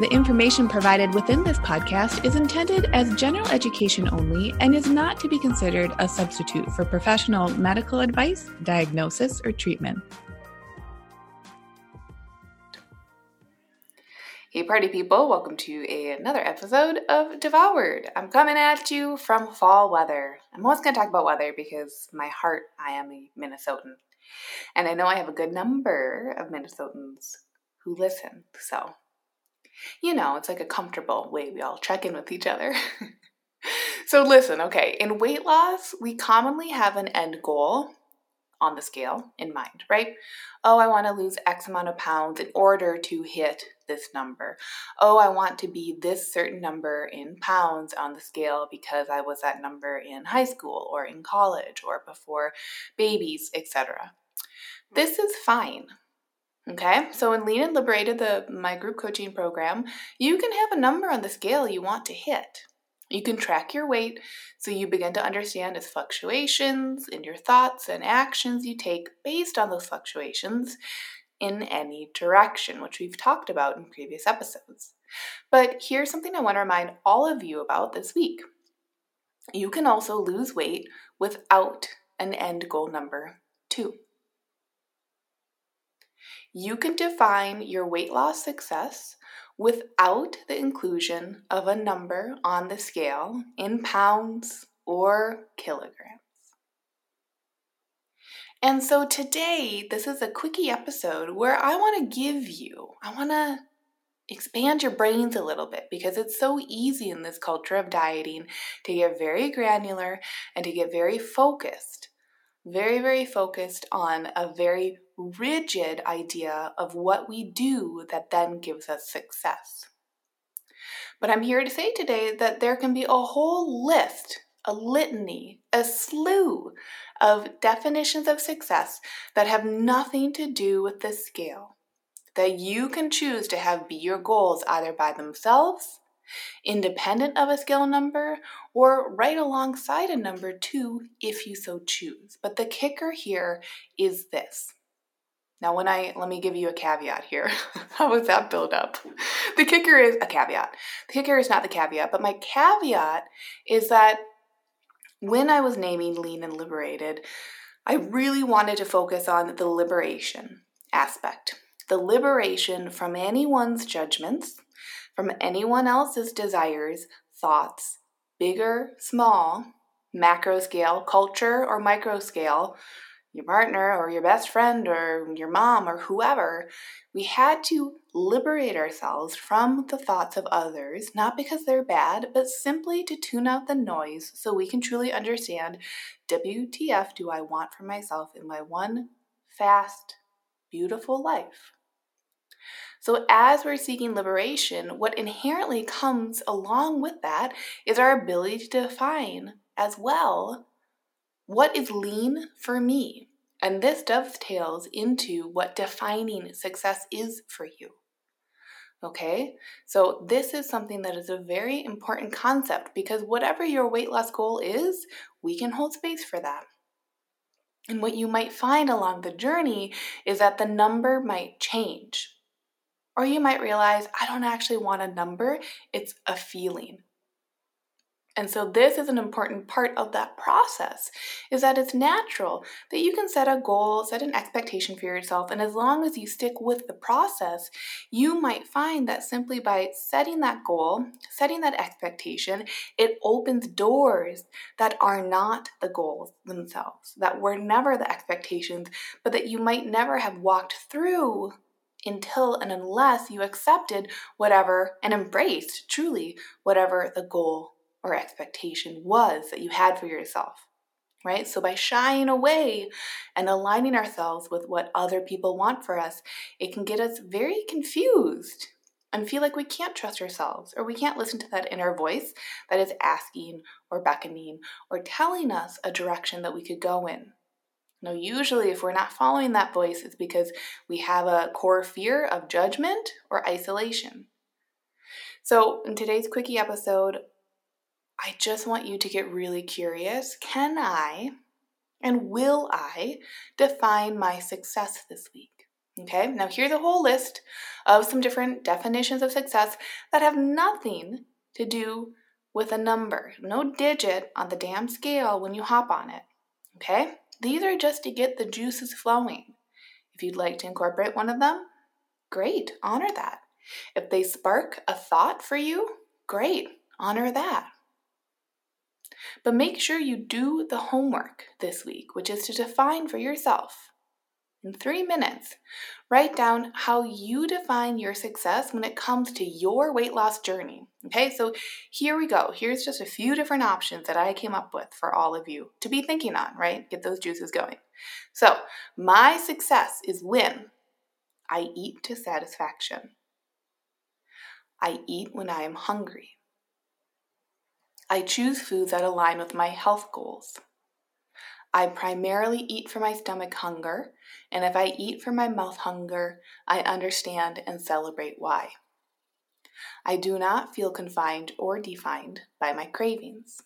The information provided within this podcast is intended as general education only and is not to be considered a substitute for professional medical advice, diagnosis, or treatment. Hey, party people, welcome to a, another episode of Devoured. I'm coming at you from fall weather. I'm always going to talk about weather because my heart, I am a Minnesotan. And I know I have a good number of Minnesotans who listen. So, you know, it's like a comfortable way we all check in with each other. so, listen, okay, in weight loss, we commonly have an end goal on the scale in mind, right? Oh, I want to lose X amount of pounds in order to hit this number. Oh, I want to be this certain number in pounds on the scale because I was that number in high school or in college or before babies, etc. This is fine. Okay, so in Lean and Liberated, the my group coaching program, you can have a number on the scale you want to hit. You can track your weight so you begin to understand its fluctuations in your thoughts and actions you take based on those fluctuations in any direction, which we've talked about in previous episodes. But here's something I want to remind all of you about this week. You can also lose weight without an end goal number too. You can define your weight loss success without the inclusion of a number on the scale in pounds or kilograms. And so today, this is a quickie episode where I want to give you, I want to expand your brains a little bit because it's so easy in this culture of dieting to get very granular and to get very focused, very, very focused on a very rigid idea of what we do that then gives us success. But I'm here to say today that there can be a whole list, a litany, a slew of definitions of success that have nothing to do with the scale that you can choose to have be your goals either by themselves, independent of a skill number, or right alongside a number too if you so choose. But the kicker here is this now, when I let me give you a caveat here. How was that build up? The kicker is a caveat. The kicker is not the caveat, but my caveat is that when I was naming Lean and Liberated, I really wanted to focus on the liberation aspect. The liberation from anyone's judgments, from anyone else's desires, thoughts, bigger, small, macro scale, culture, or micro scale, your partner or your best friend or your mom or whoever, we had to liberate ourselves from the thoughts of others, not because they're bad, but simply to tune out the noise so we can truly understand WTF do I want for myself in my one fast, beautiful life. So, as we're seeking liberation, what inherently comes along with that is our ability to define as well what is lean for me? And this dovetails into what defining success is for you. Okay, so this is something that is a very important concept because whatever your weight loss goal is, we can hold space for that. And what you might find along the journey is that the number might change. Or you might realize, I don't actually want a number, it's a feeling. And so this is an important part of that process is that it's natural that you can set a goal, set an expectation for yourself, and as long as you stick with the process, you might find that simply by setting that goal, setting that expectation, it opens doors that are not the goals themselves, that were never the expectations, but that you might never have walked through until and unless you accepted whatever and embraced truly whatever the goal or expectation was that you had for yourself, right? So by shying away and aligning ourselves with what other people want for us, it can get us very confused and feel like we can't trust ourselves or we can't listen to that inner voice that is asking or beckoning or telling us a direction that we could go in. Now, usually, if we're not following that voice, it's because we have a core fear of judgment or isolation. So, in today's quickie episode, I just want you to get really curious. Can I and will I define my success this week? Okay, now here's a whole list of some different definitions of success that have nothing to do with a number, no digit on the damn scale when you hop on it. Okay, these are just to get the juices flowing. If you'd like to incorporate one of them, great, honor that. If they spark a thought for you, great, honor that. But make sure you do the homework this week, which is to define for yourself in three minutes. Write down how you define your success when it comes to your weight loss journey. Okay, so here we go. Here's just a few different options that I came up with for all of you to be thinking on, right? Get those juices going. So, my success is when I eat to satisfaction. I eat when I am hungry. I choose foods that align with my health goals. I primarily eat for my stomach hunger, and if I eat for my mouth hunger, I understand and celebrate why. I do not feel confined or defined by my cravings.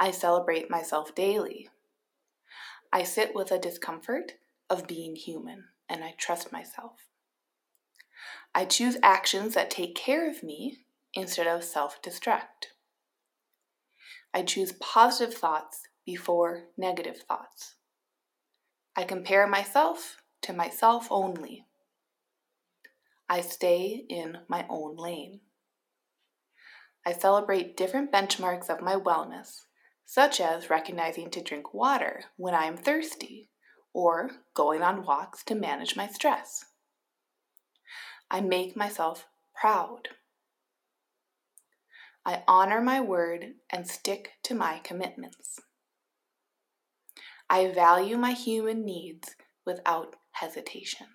I celebrate myself daily. I sit with a discomfort of being human, and I trust myself. I choose actions that take care of me instead of self destruct. I choose positive thoughts before negative thoughts. I compare myself to myself only. I stay in my own lane. I celebrate different benchmarks of my wellness, such as recognizing to drink water when I am thirsty or going on walks to manage my stress. I make myself proud. I honor my word and stick to my commitments. I value my human needs without hesitation.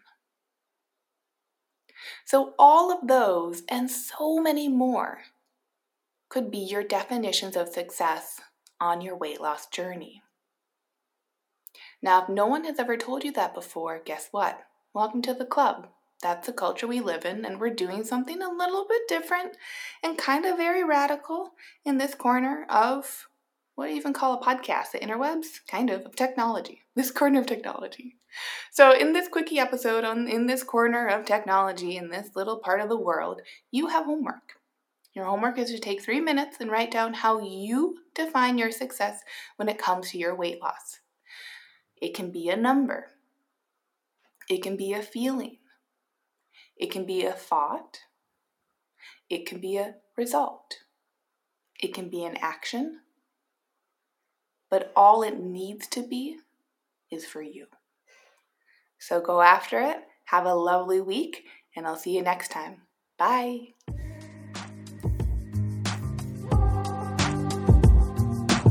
So, all of those and so many more could be your definitions of success on your weight loss journey. Now, if no one has ever told you that before, guess what? Welcome to the club that's the culture we live in, and we're doing something a little bit different and kind of very radical in this corner of what do you even call a podcast? The interwebs? Kind of, of technology. This corner of technology. So, in this quickie episode, on in this corner of technology, in this little part of the world, you have homework. Your homework is to take three minutes and write down how you define your success when it comes to your weight loss. It can be a number, it can be a feeling, it can be a thought, it can be a result, it can be an action, but all it needs to be is for you. So go after it, have a lovely week, and I'll see you next time. Bye.